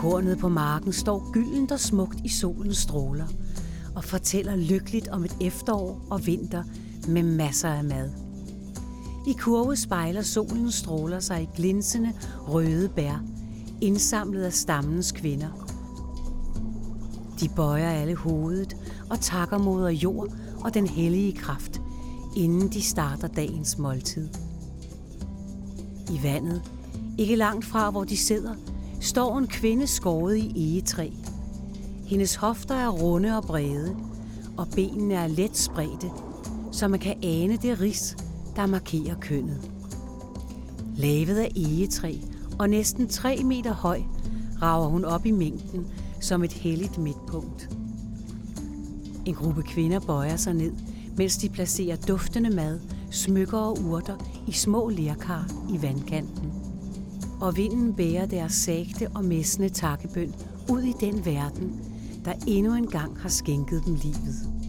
Kornet på marken står gyldent og smukt i solens stråler og fortæller lykkeligt om et efterår og vinter med masser af mad. I kurve spejler solens stråler sig i glinsende røde bær, indsamlet af stammens kvinder. De bøjer alle hovedet og takker moder jord og den hellige kraft, inden de starter dagens måltid. I vandet, ikke langt fra hvor de sidder, står en kvinde skåret i egetræ. Hendes hofter er runde og brede, og benene er let spredte, så man kan ane det ris, der markerer kønnet. Lavet af egetræ og næsten 3 meter høj, rager hun op i mængden som et helligt midtpunkt. En gruppe kvinder bøjer sig ned, mens de placerer duftende mad, smykker og urter i små lerkar i vandkanten. Og vinden bærer deres sagte og messende takkebøn ud i den verden, der endnu en gang har skænket dem livet.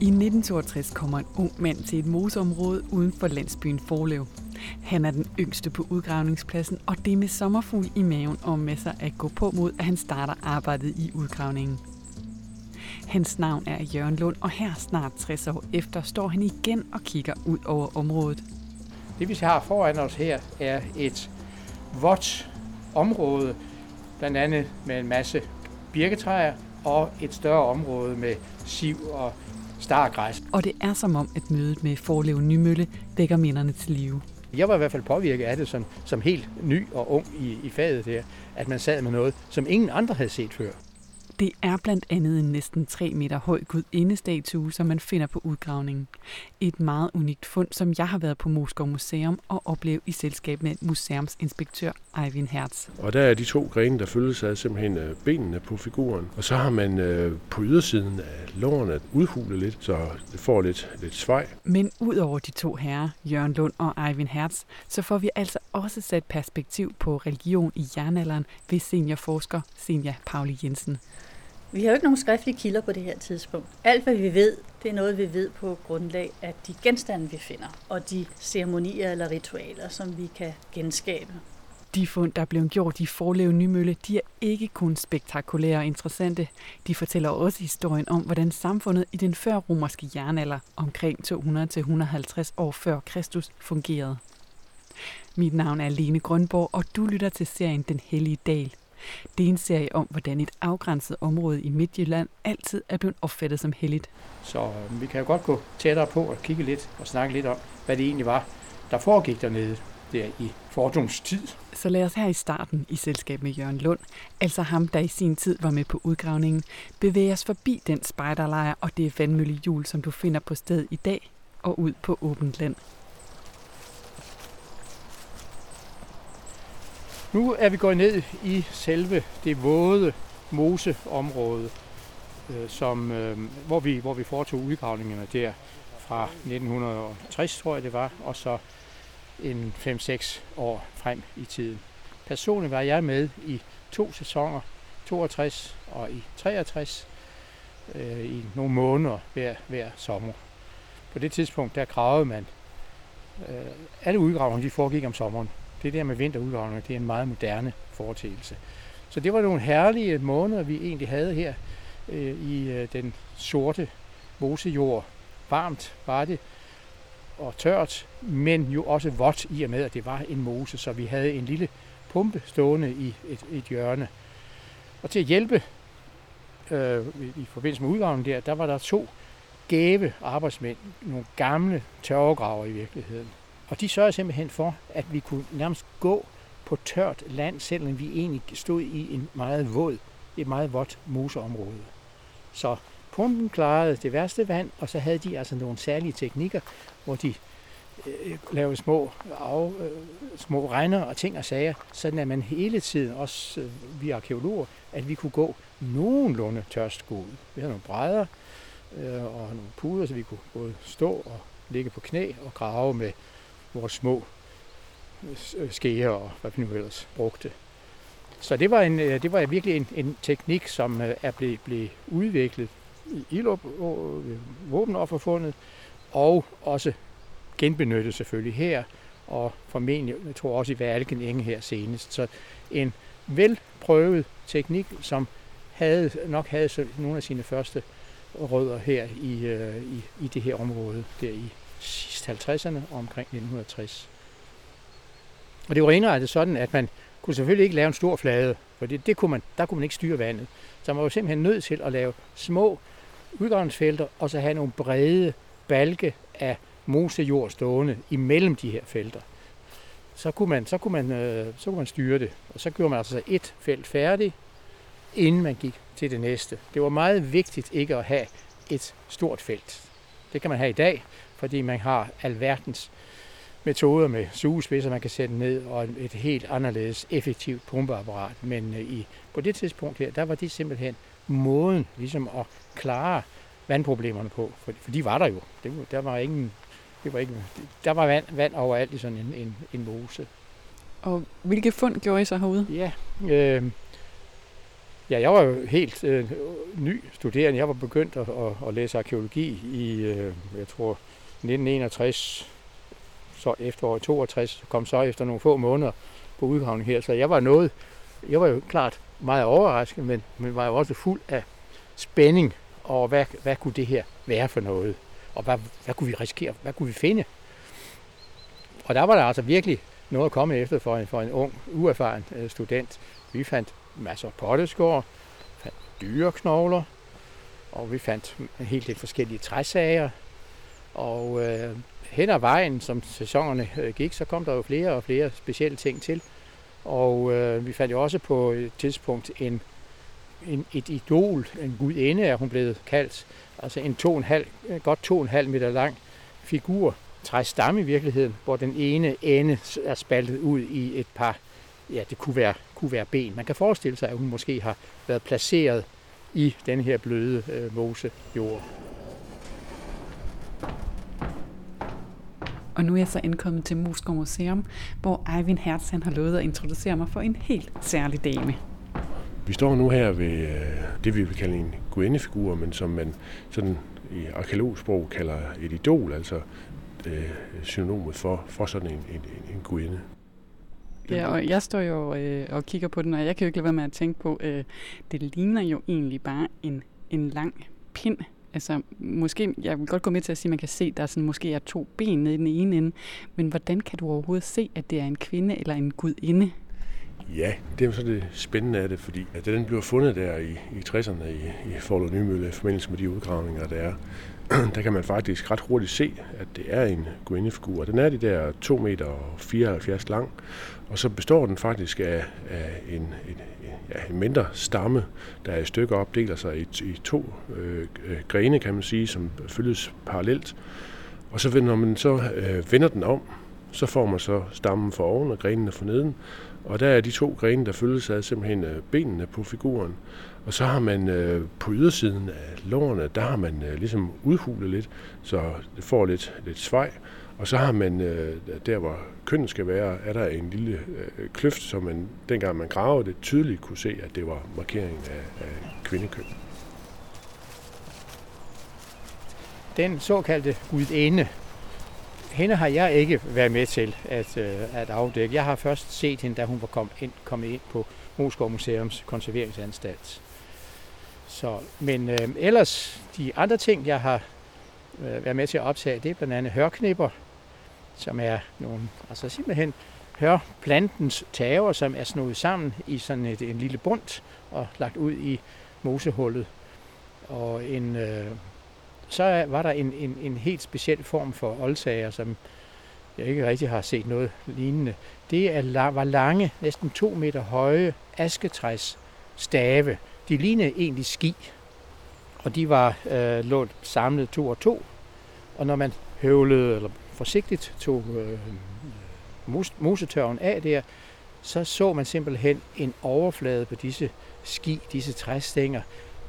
I 1962 kommer en ung mand til et moseområde uden for landsbyen Forlev. Han er den yngste på udgravningspladsen, og det er med sommerfugl i maven og masser at gå på mod, at han starter arbejdet i udgravningen. Hans navn er Jørgen Lund, og her snart 60 år efter står han igen og kigger ud over området. Det vi har foran os her er et vådt område, blandt andet med en masse birketræer og et større område med siv og stargræs. Og det er som om, at mødet med Forlev Nymølle vækker minderne til live. Jeg var i hvert fald påvirket af det som, som helt ny og ung i, i faget der, at man sad med noget, som ingen andre havde set før. Det er blandt andet en næsten 3 meter høj gudindestatue, som man finder på udgravningen. Et meget unikt fund, som jeg har været på Moskov Museum og oplevet i selskab med museumsinspektør Eivind Hertz. Og der er de to grene, der følges af simpelthen øh, benene på figuren. Og så har man øh, på ydersiden af lårene udhulet lidt, så det får lidt, lidt svej. Men ud over de to herrer, Jørgen Lund og Eivind Hertz, så får vi altså også sat perspektiv på religion i jernalderen ved seniorforsker Senja Pauli Jensen. Vi har jo ikke nogen skriftlige kilder på det her tidspunkt. Alt, hvad vi ved, det er noget, vi ved på grundlag af de genstande, vi finder, og de ceremonier eller ritualer, som vi kan genskabe. De fund, der er blevet gjort i Forlev Nymølle, de er ikke kun spektakulære og interessante. De fortæller også historien om, hvordan samfundet i den før-romerske jernalder, omkring 200-150 år før Kristus, fungerede. Mit navn er Lene Grønborg, og du lytter til serien Den Hellige Dal. Det er en serie om, hvordan et afgrænset område i Midtjylland altid er blevet opfattet som helligt. Så øh, vi kan jo godt gå tættere på og kigge lidt og snakke lidt om, hvad det egentlig var, der foregik dernede der i fordums tid. Så lad os her i starten i selskab med Jørgen Lund, altså ham, der i sin tid var med på udgravningen, bevæge os forbi den spejderlejr og det vandmøllehjul, som du finder på stedet i dag og ud på åbent land. Nu er vi gået ned i selve det våde moseområde, øh, som, øh, hvor, vi, hvor vi foretog udgravningerne der fra 1960, tror jeg det var, og så en 5-6 år frem i tiden. Personligt var jeg med i to sæsoner, 62 og i 63, øh, i nogle måneder hver, hver sommer. På det tidspunkt, der gravede man, øh, alle udgravninger de foregik om sommeren. Det der med vinterudgravninger, det er en meget moderne foretagelse. Så det var nogle herlige måneder, vi egentlig havde her øh, i øh, den sorte mosejord. Varmt var det, og tørt, men jo også vådt i og med, at det var en mose, så vi havde en lille pumpe stående i et, et hjørne. Og til at hjælpe øh, i forbindelse med udgravningen der, der var der to gave arbejdsmænd, nogle gamle tørvegraver i virkeligheden. Og de sørgede simpelthen for, at vi kunne nærmest gå på tørt land, selvom vi egentlig stod i en meget våd, et meget vådt moseområde. Så pumpen klarede det værste vand, og så havde de altså nogle særlige teknikker, hvor de øh, lavede små, af, øh, små regner og ting og sager, sådan at man hele tiden, også øh, vi arkeologer, at vi kunne gå nogenlunde tørst gå. Vi havde nogle brædder øh, og nogle puder, så vi kunne både stå og ligge på knæ og grave med vores små øh, skeer og hvad vi nu ellers brugte. Så det var, en, øh, det var virkelig en, en teknik, som øh, er blevet, blevet udviklet i Ilup, våbenofferfundet, og også genbenyttet selvfølgelig her, og formentlig, jeg tror også i Valken Enge her senest. Så en velprøvet teknik, som havde, nok havde nogle af sine første rødder her i, i, i det her område, der i sidst 50'erne og omkring 1960. Og det var indrettet sådan, at man kunne selvfølgelig ikke lave en stor flade, for det, det kunne man, der kunne man ikke styre vandet. Så man var simpelthen nødt til at lave små udgangsfelter, og så have nogle brede balke af mosejord stående imellem de her felter. Så kunne man, så kunne man, øh, så kunne man styre det. Og så gjorde man altså et felt færdigt, inden man gik til det næste. Det var meget vigtigt ikke at have et stort felt. Det kan man have i dag, fordi man har alverdens metoder med sugespidser, man kan sætte ned, og et helt anderledes effektivt pumpeapparat. Men øh, i, på det tidspunkt her, der var det simpelthen måden ligesom at klare vandproblemerne på. For, for de var der jo. Det, der var ingen, det var ikke, der var vand, vand overalt i sådan en, en, en mose. Og hvilke fund gjorde I så herude? Ja, øh, ja jeg var jo helt øh, ny studerende. Jeg var begyndt at, at, at læse arkeologi i, øh, jeg tror, 1961, så efteråret 62, kom så efter nogle få måneder på udgravning her. Så jeg var noget, jeg var jo klart meget overrasket, men, men var jo også fuld af spænding over, hvad, hvad kunne det her være for noget? Og hvad, hvad kunne vi risikere? Hvad kunne vi finde? Og der var der altså virkelig noget at komme efter for en, for en ung, uerfaren øh, student. Vi fandt masser af potteskår, fandt dyreknogler, og vi fandt en hel del forskellige træsager. Og øh, hen ad vejen, som sæsonerne øh, gik, så kom der jo flere og flere specielle ting til. Og øh, vi fandt jo også på et tidspunkt en, en, et idol, en gudinde er hun blevet kaldt, altså en to en halv, øh, godt to en halv meter lang figur, træstamme i virkeligheden, hvor den ene ende er spaltet ud i et par, ja det kunne være, kunne være ben. Man kan forestille sig, at hun måske har været placeret i den her bløde øh, mose Og nu er jeg så indkommet til Moskov Museum, hvor Eivind Hertz han har lovet at introducere mig for en helt særlig dame. Vi står nu her ved øh, det, vi vil kalde en guindefigur, men som man sådan i arkeologsprog kalder et idol, altså øh, synonymet for, for sådan en, en, en guinde. Ja, og jeg står jo øh, og kigger på den, og jeg kan jo ikke lade være med at tænke på, øh, det ligner jo egentlig bare en, en lang pind, Altså, måske, jeg vil godt gå med til at sige, at man kan se, at der sådan, måske er to ben nede i den ene ende, men hvordan kan du overhovedet se, at det er en kvinde eller en gudinde? Ja, det er jo så det spændende af det, fordi at den blev fundet der i, i 60'erne i, i Forlod Nymølle i forbindelse med de udgravninger, der er. der kan man faktisk ret hurtigt se, at det er en guindefigur. Den er de der 2 meter og 74 lang, og så består den faktisk af, af en, en, ja, en mindre stamme, der er i stykker opdeler sig i, i to øh, øh, grene, kan man sige, som følges parallelt. Og så når man så øh, vender den om, så får man så stammen for oven og grenene for neden. Og der er de to grene, der følges af simpelthen øh, benene på figuren. Og så har man øh, på ydersiden af lårene, der har man øh, ligesom udhulet lidt, så det får lidt, lidt svej. Og så har man, øh, der hvor kønnen skal være, er der en lille øh, kløft, som man, dengang man gravede det, tydeligt kunne se, at det var markeringen af, af kvindekøn. Den såkaldte gudinde, hende har jeg ikke været med til at, øh, at afdække. Jeg har først set hende, da hun var kommet ind, kommet ind på Moskov Museums konserveringsanstalt. Så, men øh, ellers, de andre ting, jeg har øh, været med til at optage, det er blandt andet hørknipper, som er nogle, altså simpelthen hørplantens tager, som er snået sammen i sådan et, en lille bund og lagt ud i mosehullet. Og en, øh, så var der en, en, en helt speciel form for oldsager, som jeg ikke rigtig har set noget lignende. Det er, var lange, næsten to meter høje asketræs stave. De lignede egentlig ski, og de var øh, lånt samlet to og to. Og når man høvlede eller forsigtigt tog øh, musetørven af der, så så man simpelthen en overflade på disse ski, disse træstænger,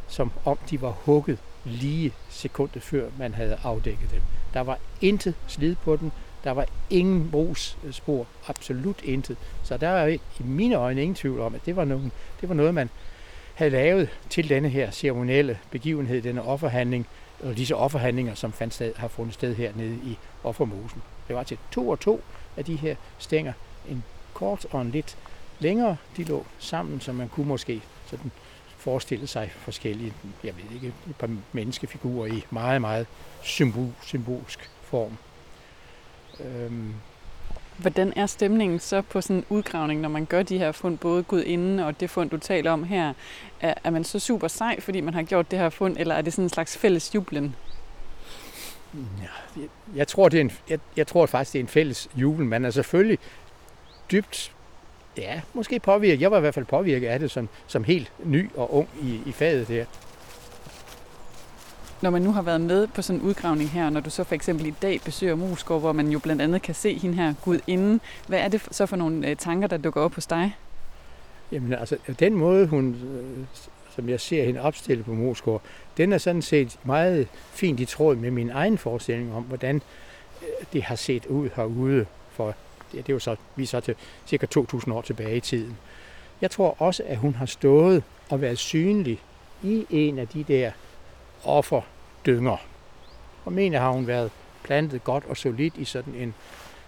som om de var hugget lige sekundet før man havde afdækket dem. Der var intet slid på den, der var ingen brugsspor, absolut intet. Så der er i mine øjne ingen tvivl om, at det var, nogen, det var noget, man havde lavet til denne her ceremonielle begivenhed, denne offerhandling, og disse offerhandlinger, som fandt sted, har fundet sted hernede i offermosen. Det var til to og to af de her stænger, en kort og en lidt længere, de lå sammen, så man kunne måske sådan forestille sig forskellige, jeg ved ikke, et par menneskefigurer i meget, meget symbol, symbolsk form. Øhm. Hvordan er stemningen så på sådan en udgravning, når man gør de her fund, både Gud inden og det fund, du taler om her? Er, er man så super sej, fordi man har gjort det her fund, eller er det sådan en slags fælles jublen? Ja, jeg, jeg, tror, det er en, jeg, jeg tror faktisk, det er en fælles jubel. Man er altså selvfølgelig dybt ja, måske påvirket. Jeg var i hvert fald påvirket af det som, som helt ny og ung i, i faget der. Når man nu har været med på sådan en udgravning her, når du så for eksempel i dag besøger Moskov, hvor man jo blandt andet kan se hende her Gud inden, hvad er det så for nogle øh, tanker, der dukker op hos dig? Jamen altså, den måde, hun, øh, som jeg ser hende opstille på Moskov, den er sådan set meget fint i tråd med min egen forestilling om, hvordan øh, det har set ud herude for det, det er jo så, vi er så til cirka 2.000 år tilbage i tiden. Jeg tror også, at hun har stået og været synlig i en af de der offerdynger. Og mener har hun været plantet godt og solidt i sådan en,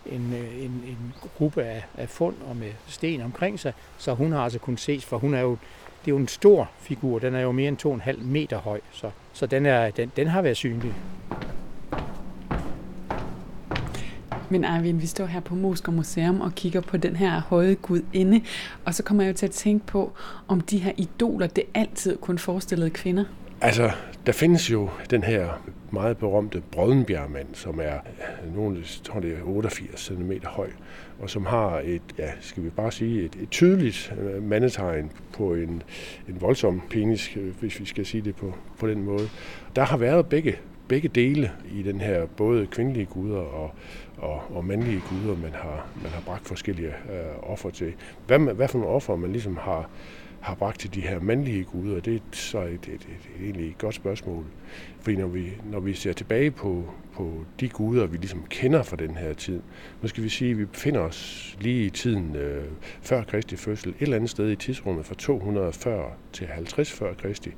en, øh, en, en gruppe af, af fund og med sten omkring sig, så hun har altså kunnet ses, for hun er jo, det er jo en stor figur, den er jo mere end 2,5 meter høj, så, så den, er, den, den har været synlig. Men Arvin, vi står her på Mosker Museum og kigger på den her høje gudinde, og så kommer jeg jo til at tænke på, om de her idoler, det altid kun forestillede kvinder. Altså, der findes jo den her meget berømte Brødenbjergmand, som er nogen, tror det er 88 cm høj, og som har et, ja, skal vi bare sige, et, et tydeligt øh, mandetegn på en, en voldsom penis, øh, hvis vi skal sige det på, på den måde. Der har været begge begge dele i den her både kvindelige guder og, og, og mandlige guder, man har, man har bragt forskellige øh, offer til. Hvad, hvad for nogle offer man ligesom har, har bragt til de her mandlige guder, det er så et, et, et, et egentlig et godt spørgsmål. Fordi når vi, når vi ser tilbage på, på de guder, vi ligesom kender fra den her tid, nu skal vi sige, at vi befinder os lige i tiden øh, før Kristi fødsel, et eller andet sted i tidsrummet fra 240 til 50 før Kristi,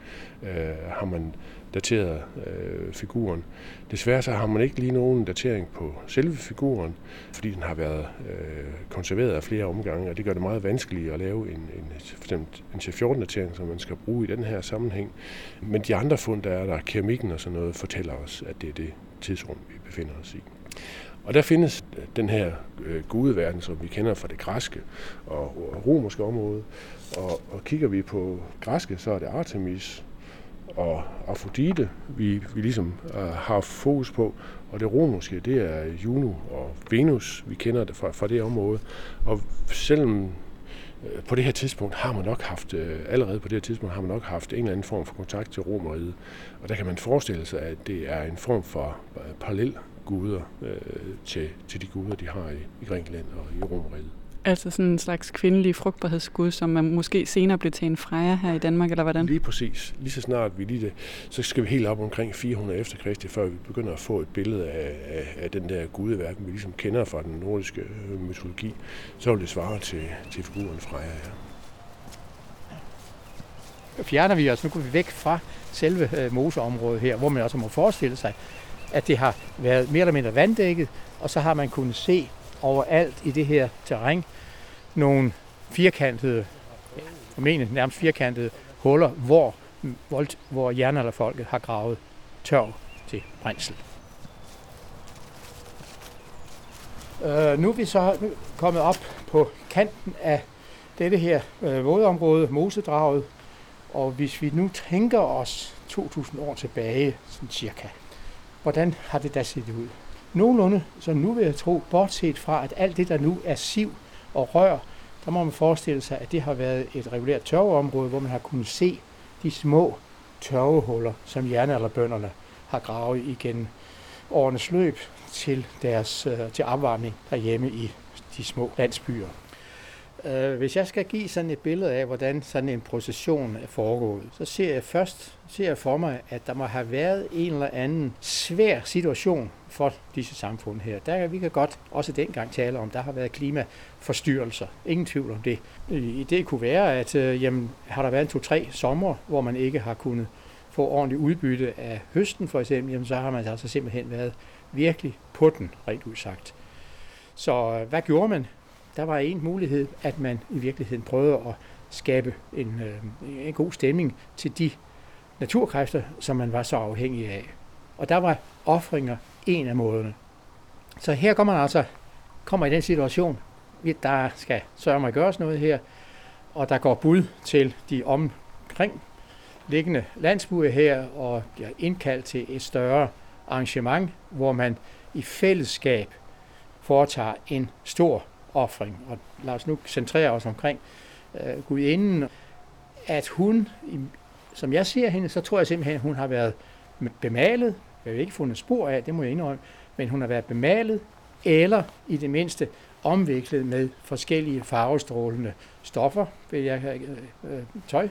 øh, har man dateret øh, figuren. Desværre så har man ikke lige nogen datering på selve figuren, fordi den har været øh, konserveret af flere omgange, og det gør det meget vanskeligt at lave en, en, for en C14-datering, som man skal bruge i den her sammenhæng. Men de andre fund, der er der, keramikken og sådan noget, fortæller os, at det er det tidsrum, vi befinder os i. Og der findes den her øh, gudeverden, som vi kender fra det græske og, og romerske område. Og, og kigger vi på græske, så er det Artemis, og Afrodite, vi, vi ligesom øh, har fokus på. Og det romerske, det er Juno og Venus, vi kender det fra, fra det område. Og selvom Øh, på det her tidspunkt har man nok haft, øh, allerede på det her tidspunkt har man nok haft en eller anden form for kontakt til Romeriet. Og der kan man forestille sig, at det er en form for øh, parallel guder øh, til, til de guder, de har i, i Grækenland og i Romeriet. Altså sådan en slags kvindelig frugtbarhedsgud, som man måske senere blev til en freja her i Danmark, eller hvordan? Lige præcis. Lige så snart vi lige det, så skal vi helt op omkring 400 efter Kristi, før vi begynder at få et billede af, af, af den der gudeverden, vi ligesom kender fra den nordiske øh, mytologi. Så vil det svare til, til figuren freja, ja. Fjerner vi os, nu går vi væk fra selve øh, moseområdet her, hvor man også må forestille sig, at det har været mere eller mindre vanddækket, og så har man kunnet se overalt i det her terræn nogle firkantede, formentlig nærmest firkantede huller, hvor, hvor, hvor jernalderfolket har gravet tørv til brændsel. Øh, nu er vi så kommet op på kanten af dette her øh, vådområde, Mosedraget, og hvis vi nu tænker os 2000 år tilbage, sådan cirka, hvordan har det da set ud? Nogenlunde, så nu vil jeg tro, bortset fra, at alt det, der nu er siv og rør, der må man forestille sig, at det har været et regulært tørveområde, hvor man har kunnet se de små tørvehuller, som jernalderbønderne har gravet igen årenes løb til deres øh, til opvarmning derhjemme i de små landsbyer. Øh, hvis jeg skal give sådan et billede af, hvordan sådan en procession er foregået, så ser jeg først ser jeg for mig, at der må have været en eller anden svær situation for disse samfund her. Der vi kan godt også dengang tale om, der har været klimaforstyrrelser. Ingen tvivl om det. Det kunne være, at øh, jamen, har der været en to-tre sommer, hvor man ikke har kunnet få ordentligt udbytte af høsten for eksempel, jamen så har man altså simpelthen været virkelig på den, rent udsagt. Så øh, hvad gjorde man? Der var en mulighed, at man i virkeligheden prøvede at skabe en, øh, en god stemning til de naturkræfter, som man var så afhængig af. Og der var offringer en af måderne. Så her kommer man altså kommer i den situation, der skal sørge mig at gøres noget her, og der går bud til de omkring liggende landsbyer her, og bliver indkaldt til et større arrangement, hvor man i fællesskab foretager en stor offring. Og lad os nu centrere os omkring øh, Gudinden, at hun, som jeg ser hende, så tror jeg simpelthen, at hun har været bemalet. Jeg har ikke fundet spor af, det må jeg indrømme, men hun har været bemalet, eller i det mindste omviklet med forskellige farvestrålende stoffer, vil jeg øh, øh, tøj,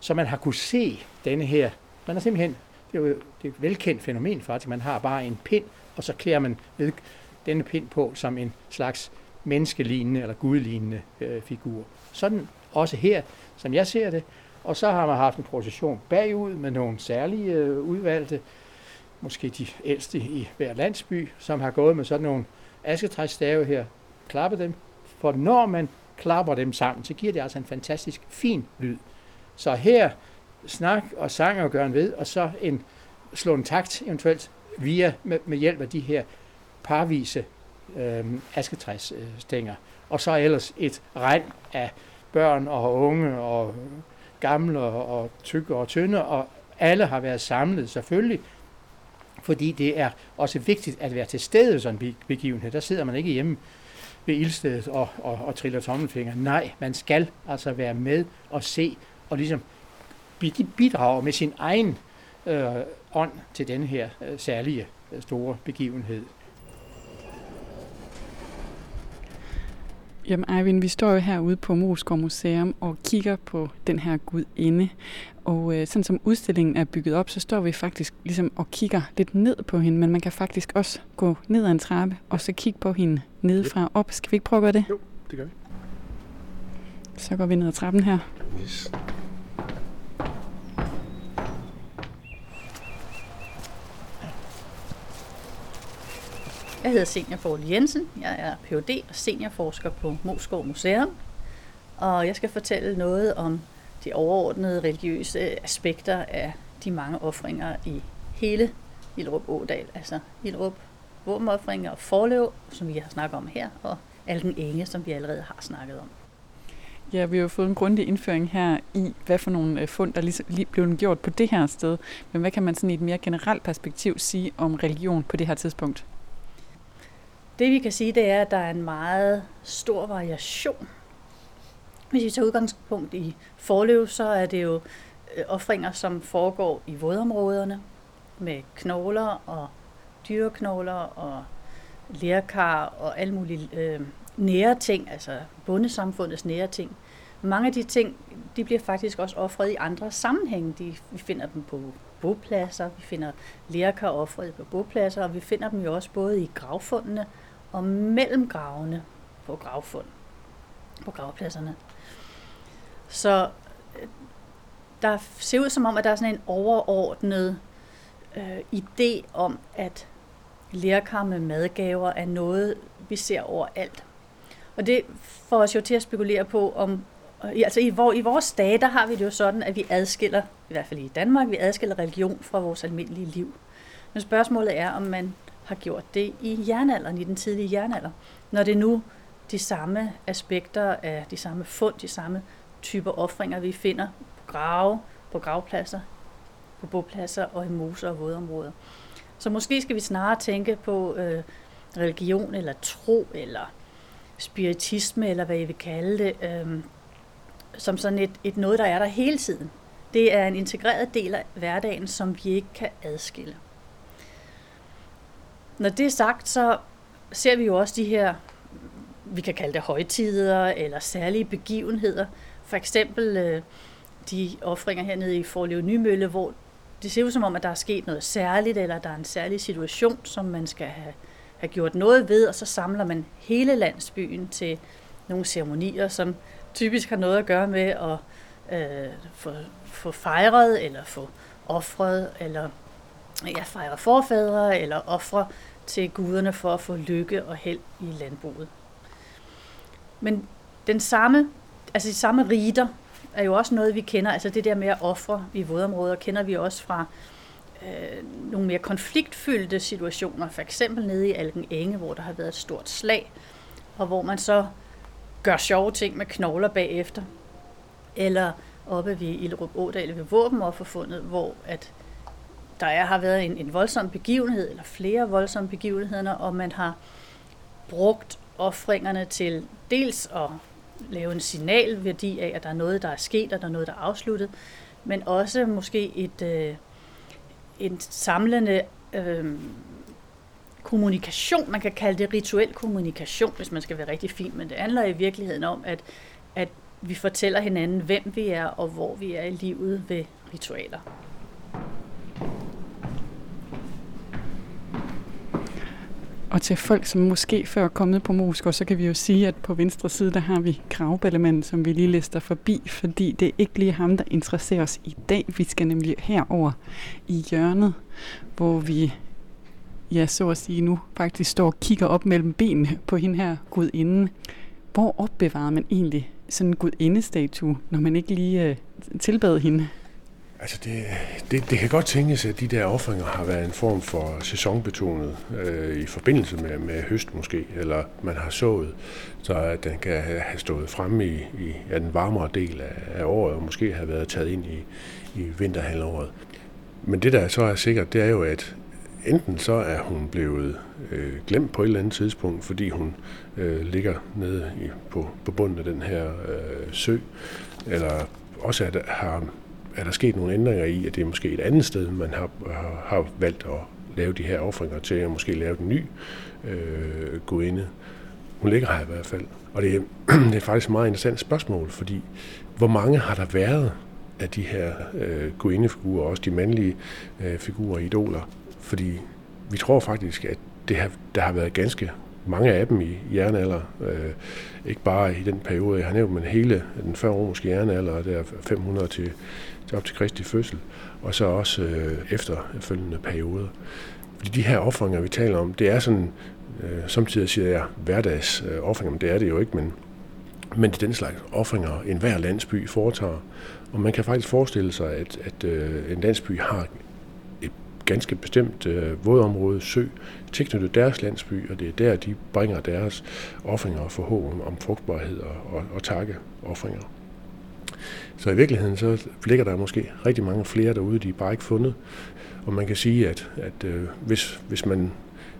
så man har kunne se denne her. Man har simpelthen, det er jo det er et velkendt fænomen faktisk, man har bare en pind, og så klæder man ved denne pind på som en slags menneskelignende eller gudlignende øh, figur. Sådan også her, som jeg ser det. Og så har man haft en procession bagud med nogle særlige øh, udvalgte, måske de ældste i hver landsby, som har gået med sådan nogle asketræsstave her, klappe dem. For når man klapper dem sammen, så giver det altså en fantastisk fin lyd. Så her snak og sang og gøren en ved, og så en slå en takt eventuelt via med, med hjælp af de her parvise øh, asketræsstænger. Og så ellers et regn af børn og unge og gamle og tykke og tynde, og alle har været samlet selvfølgelig, fordi det er også vigtigt at være til stede sådan en begivenhed. Der sidder man ikke hjemme ved ildstedet og, og, og triller tommelfinger. Nej, man skal altså være med og se og ligesom bidrage med sin egen øh, ånd til den her øh, særlige øh, store begivenhed. Jamen Eivind, vi står jo herude på Moskov Museum og kigger på den her gudinde. Og øh, sådan som udstillingen er bygget op, så står vi faktisk ligesom og kigger lidt ned på hende, men man kan faktisk også gå ned ad en trappe og så kigge på hende nedefra op. Skal vi ikke prøve at gøre det? Jo, det gør vi. Så går vi ned ad trappen her. Yes. Jeg hedder Senior Forl Jensen. Jeg er Ph.D. og seniorforsker på Moskov Museum. Og jeg skal fortælle noget om de overordnede religiøse aspekter af de mange ofringer i hele Ilrup Ådal. Altså Ilrup våbenoffringer og forløb, som vi har snakket om her, og Alden Enge, som vi allerede har snakket om. Ja, vi har jo fået en grundig indføring her i, hvad for nogle øh, fund, der lige, lige blev gjort på det her sted. Men hvad kan man sådan i et mere generelt perspektiv sige om religion på det her tidspunkt? Det vi kan sige, det er, at der er en meget stor variation. Hvis vi tager udgangspunkt i forløb, så er det jo øh, offringer, som foregår i vådområderne med knogler og dyreknogler og lærkar og alle mulige øh, nære ting, altså bundesamfundets nære ting. Mange af de ting, de bliver faktisk også offret i andre sammenhænge. De, vi finder dem på bopladser, vi finder lærkar offret på bopladser, og vi finder dem jo også både i gravfundene og mellem gravene på gravfund, på gravpladserne. Så øh, der ser ud som om, at der er sådan en overordnet øh, idé om, at lærkar med madgaver er noget, vi ser overalt. Og det får os jo til at spekulere på, om øh, altså i, hvor, i vores dage, der har vi det jo sådan, at vi adskiller, i hvert fald i Danmark, vi adskiller religion fra vores almindelige liv. Men spørgsmålet er, om man har gjort det i jernalderen, i den tidlige jernalder, når det nu de samme aspekter af de samme fund, de samme typer offringer, vi finder på grave, på gravpladser, på bopladser og i moser og vådområder. Så måske skal vi snarere tænke på øh, religion eller tro eller spiritisme eller hvad I vil kalde det, øh, som sådan et, et noget, der er der hele tiden. Det er en integreret del af hverdagen, som vi ikke kan adskille. Når det er sagt, så ser vi jo også de her, vi kan kalde det højtider eller særlige begivenheder. For eksempel øh, de offringer hernede i Forlev Nymølle, hvor det ser ud som om, at der er sket noget særligt, eller der er en særlig situation, som man skal have, have gjort noget ved, og så samler man hele landsbyen til nogle ceremonier, som typisk har noget at gøre med at øh, få, få fejret eller få offret, eller ja, fejre forfædre, eller ofre til guderne for at få lykke og held i landbruget. Men den samme, altså de samme riter er jo også noget, vi kender. Altså det der med at ofre i vådområder, kender vi også fra øh, nogle mere konfliktfyldte situationer. For eksempel nede i Alken Enge, hvor der har været et stort slag, og hvor man så gør sjove ting med knogler bagefter. Eller oppe ved Ilderup Ådal ved Våbenofferfundet, hvor at der er, har været en, en voldsom begivenhed, eller flere voldsomme begivenheder, og man har brugt offringerne til dels at lave en signalværdi af, at der er noget, der er sket, og der er noget, der er afsluttet, men også måske et, øh, en samlende øh, kommunikation, man kan kalde det rituel kommunikation, hvis man skal være rigtig fin, men det handler i virkeligheden om, at, at vi fortæller hinanden, hvem vi er og hvor vi er i livet ved ritualer. Og til folk, som måske før er kommet på Moskva, så kan vi jo sige, at på venstre side, der har vi gravballemanden, som vi lige lister forbi, fordi det er ikke lige ham, der interesserer os i dag. Vi skal nemlig herover i hjørnet, hvor vi, ja, så at sige nu, faktisk står og kigger op mellem benene på hende her gudinde. Hvor opbevarer man egentlig sådan en gudindestatue, når man ikke lige øh, tilbad hende? Altså det, det, det kan godt tænkes, at de der offringer har været en form for sæsonbetonet øh, i forbindelse med, med høst måske, eller man har sået, så at den kan have stået fremme i, i ja, den varmere del af, af året, og måske have været taget ind i, i vinterhalvåret. Men det der så er sikkert, det er jo, at enten så er hun blevet øh, glemt på et eller andet tidspunkt, fordi hun øh, ligger nede i, på, på bunden af den her øh, sø, eller også at har er der sket nogle ændringer i, at det er måske et andet sted, man har, har, har valgt at lave de her offringer til, at måske lave den ny øh, gudinde. Hun ligger her i hvert fald. Og det er, det er faktisk et meget interessant spørgsmål, fordi hvor mange har der været af de her øh, gudindefigurer, også de mandlige øh, figurer, idoler? Fordi vi tror faktisk, at det har, der har været ganske mange af dem i jernalder. Øh, ikke bare i den periode, jeg har nævnt, men hele den før-romerske jernalder, der 500 til op til Kristi fødsel, og så også øh, efterfølgende perioder. Fordi de her offringer, vi taler om, det er sådan, øh, samtidig siger jeg hverdags øh, offringer, men det er det jo ikke, men, men det er den slags offringer, en hver landsby foretager. Og man kan faktisk forestille sig, at, at øh, en landsby har ganske bestemt øh, vådområde, sø, tilknyttet deres landsby, og det er der, de bringer deres offringer og forhåbning om frugtbarhed og, og, og takke offringer. Så i virkeligheden så ligger der måske rigtig mange flere derude, de er bare ikke fundet. Og man kan sige, at, at øh, hvis, hvis, man,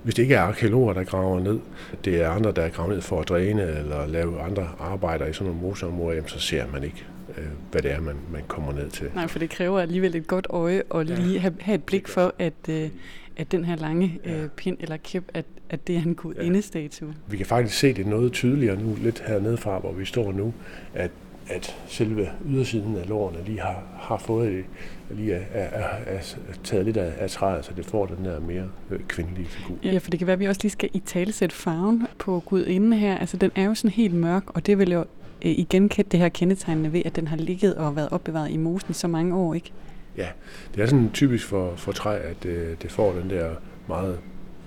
hvis det ikke er arkeologer, der graver ned, det er andre, der er gravet ned for at dræne eller lave andre arbejder i sådan nogle moseområder, så ser man ikke, øh, hvad det er, man, man kommer ned til. Nej, for det kræver alligevel et godt øje og lige have, have et blik for, at, øh, at den her lange øh, pind eller kæp, at, at det er en god ja. indestatue. Vi kan faktisk se det noget tydeligere nu, lidt hernede fra, hvor vi står nu, at at selve ydersiden af lårene lige har, har fået lige er, er, er, er taget lidt af, af træet, så det får den der mere øh, kvindelige figur. Ja, for det kan være, at vi også lige skal i talesætte farven på gudinden her. Altså, den er jo sådan helt mørk, og det vil jo øh, igen det her kendetegnende ved, at den har ligget og været opbevaret i mosen så mange år, ikke? Ja, det er sådan typisk for, for træ, at øh, det får den der meget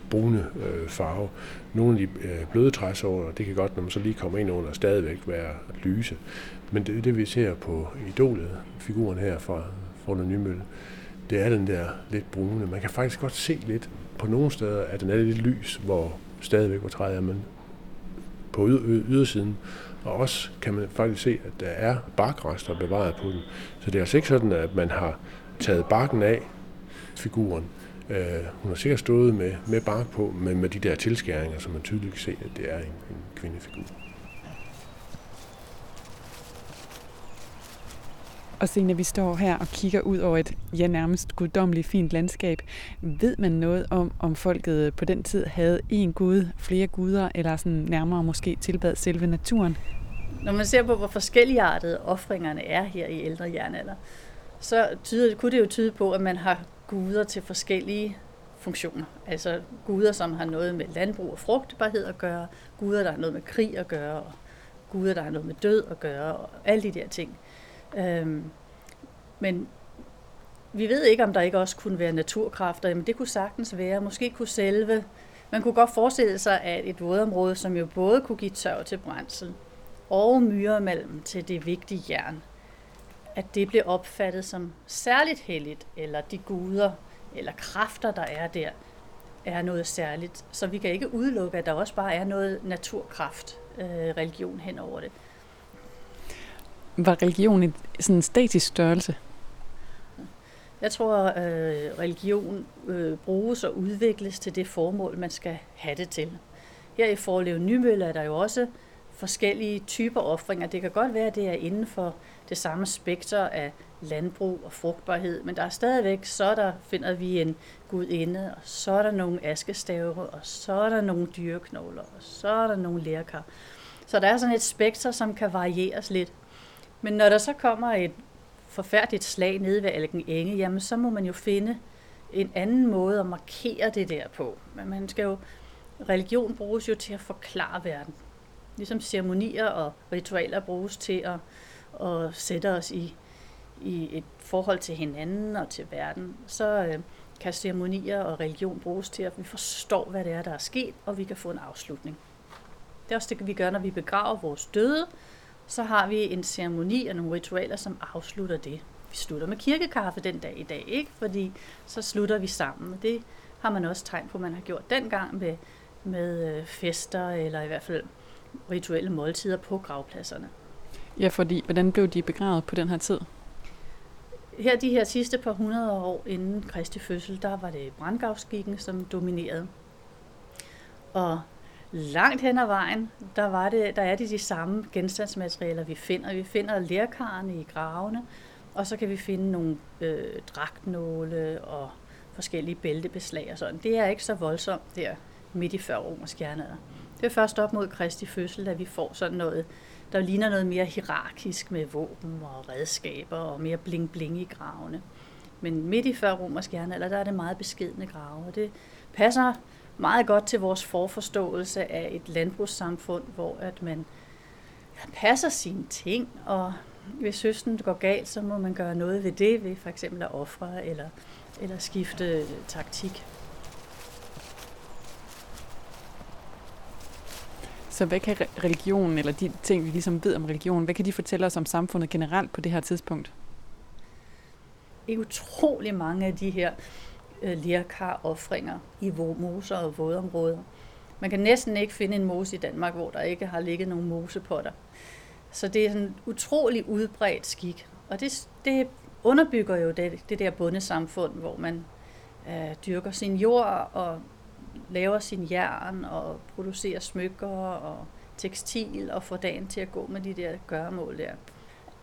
brune øh, farve. Nogle af de øh, bløde træsorter, det kan godt, når man så lige kommer ind under, stadigvæk være lyse. Men det, det vi ser på idolet, figuren her fra, fra Nymølle, det er den der lidt brune. Man kan faktisk godt se lidt på nogle steder, at den er lidt lys, hvor stadigvæk hvor træet er, men på ydersiden. Og også kan man faktisk se, at der er barkrester bevaret på den. Så det er altså ikke sådan, at man har taget barken af figuren. Uh, hun har sikkert stået med, med bark på, men med de der tilskæringer, som man tydeligt kan se, at det er en, en kvindefigur. Og Signe, vi står her og kigger ud over et ja, nærmest guddommeligt fint landskab, ved man noget om, om folket på den tid havde en gud, flere guder, eller sådan nærmere måske tilbad selve naturen? Når man ser på, hvor forskelligartede offringerne er her i ældre jernalder, så tyder, kunne det jo tyde på, at man har guder til forskellige funktioner. Altså guder, som har noget med landbrug og frugtbarhed at gøre, guder, der har noget med krig at gøre, og guder, der har noget med død at gøre, og alle de der ting. Øhm, men vi ved ikke, om der ikke også kunne være naturkræfter, men det kunne sagtens være. Måske kunne selve, man kunne godt forestille sig, at et vådområde, som jo både kunne give tørv til brændsel og myremalm til det vigtige jern, at det blev opfattet som særligt helligt, eller de guder eller kræfter, der er der, er noget særligt. Så vi kan ikke udelukke, at der også bare er noget naturkraft, øh, religion hen over det. Var religion en sådan en statisk størrelse? Jeg tror, at religion øh, bruges og udvikles til det formål, man skal have det til. Her i Forlev Nymølle er der jo også forskellige typer offringer. Det kan godt være, at det er inden for det samme spekter af landbrug og frugtbarhed, men der er stadigvæk, så der finder vi en gudinde, og så er der nogle askestave, og så er der nogle dyreknogler, og så er der nogle lærkar. Så der er sådan et spekter, som kan varieres lidt. Men når der så kommer et forfærdeligt slag nede ved Alken Enge, jamen så må man jo finde en anden måde at markere det der på. Men man skal jo, religion bruges jo til at forklare verden. Ligesom ceremonier og ritualer bruges til at, at sætte os i, i et forhold til hinanden og til verden, så øh, kan ceremonier og religion bruges til, at vi forstår, hvad det er, der er sket, og vi kan få en afslutning. Det er også det, vi gør, når vi begraver vores døde, så har vi en ceremoni og nogle ritualer, som afslutter det. Vi slutter med kirkekaffe den dag i dag, ikke? fordi så slutter vi sammen. Det har man også tegn på, man har gjort dengang med, med øh, fester, eller i hvert fald rituelle måltider på gravpladserne. Ja, fordi hvordan blev de begravet på den her tid? Her de her sidste par hundrede år inden Kristi fødsel, der var det brandgravskikken, som dominerede. Og langt hen ad vejen, der, var det, der er det de samme genstandsmaterialer, vi finder. Vi finder lærkarne i gravene, og så kan vi finde nogle øh, dragtnåle og forskellige bæltebeslag og sådan. Det er ikke så voldsomt der midt i før romersk jernalder. Det er først op mod Kristi fødsel, at vi får sådan noget, der ligner noget mere hierarkisk med våben og redskaber og mere bling-bling i gravene. Men midt i før romersk jernalder, der er det meget beskedne grave, og det passer meget godt til vores forforståelse af et landbrugssamfund, hvor at man passer sine ting, og hvis høsten går galt, så må man gøre noget ved det, ved for eksempel at ofre eller, eller skifte taktik. Så hvad kan religionen, eller de ting, vi ligesom ved om religion, hvad kan de fortælle os om samfundet generelt på det her tidspunkt? Det er utrolig mange af de her øh, lirkar-offringer i moser og vådområder. Man kan næsten ikke finde en mose i Danmark, hvor der ikke har ligget nogen mosepotter. Så det er sådan en utrolig udbredt skik. Og det, det underbygger jo det, det der bundesamfund, hvor man øh, dyrker sin jord og laver sin jern og producerer smykker og tekstil og får dagen til at gå med de der gøremål der.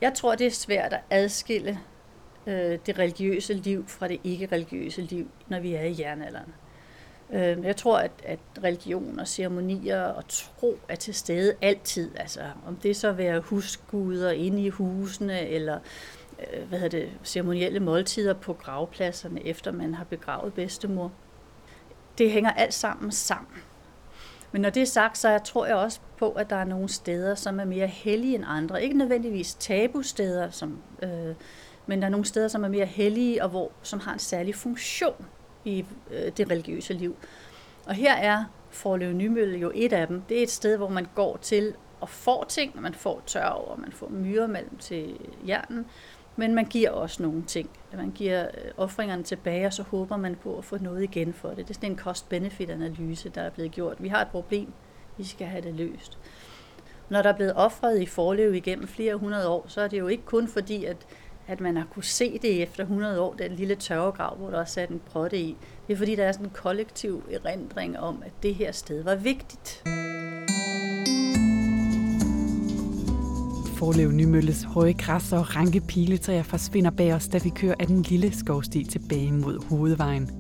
Jeg tror, det er svært at adskille øh, det religiøse liv fra det ikke-religiøse liv, når vi er i jernalderen. Øh, jeg tror, at, at religion og ceremonier og tro er til stede altid. Altså, om det så være husguder inde i husene, eller øh, hvad hedder det, ceremonielle måltider på gravpladserne, efter man har begravet bedstemor. Det hænger alt sammen sammen. Men når det er sagt, så tror jeg også på, at der er nogle steder, som er mere hellige end andre. Ikke nødvendigvis tabusteder, som øh, men der er nogle steder, som er mere hellige, og hvor, som har en særlig funktion i øh, det religiøse liv. Og her er Forløv Nymølle jo et af dem. Det er et sted, hvor man går til og får ting, man får tørv, og man får myre mellem til hjernen, men man giver også nogle ting. Man giver øh, offringerne tilbage, og så håber man på at få noget igen for det. Det er sådan en cost-benefit-analyse, der er blevet gjort. Vi har et problem, vi skal have det løst. Når der er blevet offret i forlev igennem flere hundrede år, så er det jo ikke kun fordi, at at man har kunne se det efter 100 år, den lille tørregrav, hvor der er sat en protte i. Det er fordi, der er sådan en kollektiv erindring om, at det her sted var vigtigt. Forlev Nymølles høje græs og ranke piletræer forsvinder bag os, da vi kører af den lille skovsti tilbage mod hovedvejen.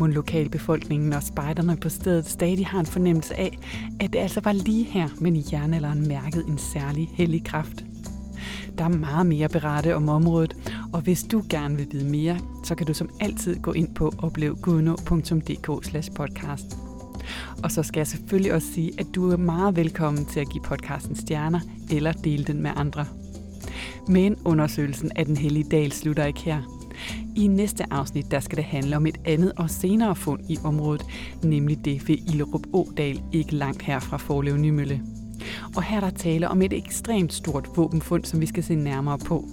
Mon lokalbefolkningen og spejderne på stedet stadig har en fornemmelse af, at det altså var lige her, men i jernalderen mærkede en særlig hellig kraft – der er meget mere berette om området, og hvis du gerne vil vide mere, så kan du som altid gå ind på oplevgudno.dk podcast. Og så skal jeg selvfølgelig også sige, at du er meget velkommen til at give podcasten stjerner eller dele den med andre. Men undersøgelsen af den hellige dal slutter ikke her. I næste afsnit der skal det handle om et andet og senere fund i området, nemlig det ved Illerup Ådal, ikke langt her fra Forlev Nymølle. Og her er der tale om et ekstremt stort våbenfund, som vi skal se nærmere på.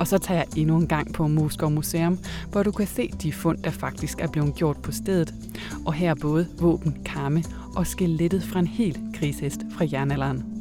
Og så tager jeg endnu en gang på Moskov Museum, hvor du kan se de fund, der faktisk er blevet gjort på stedet. Og her er både våben, karme og skelettet fra en helt krigshest fra jernalderen.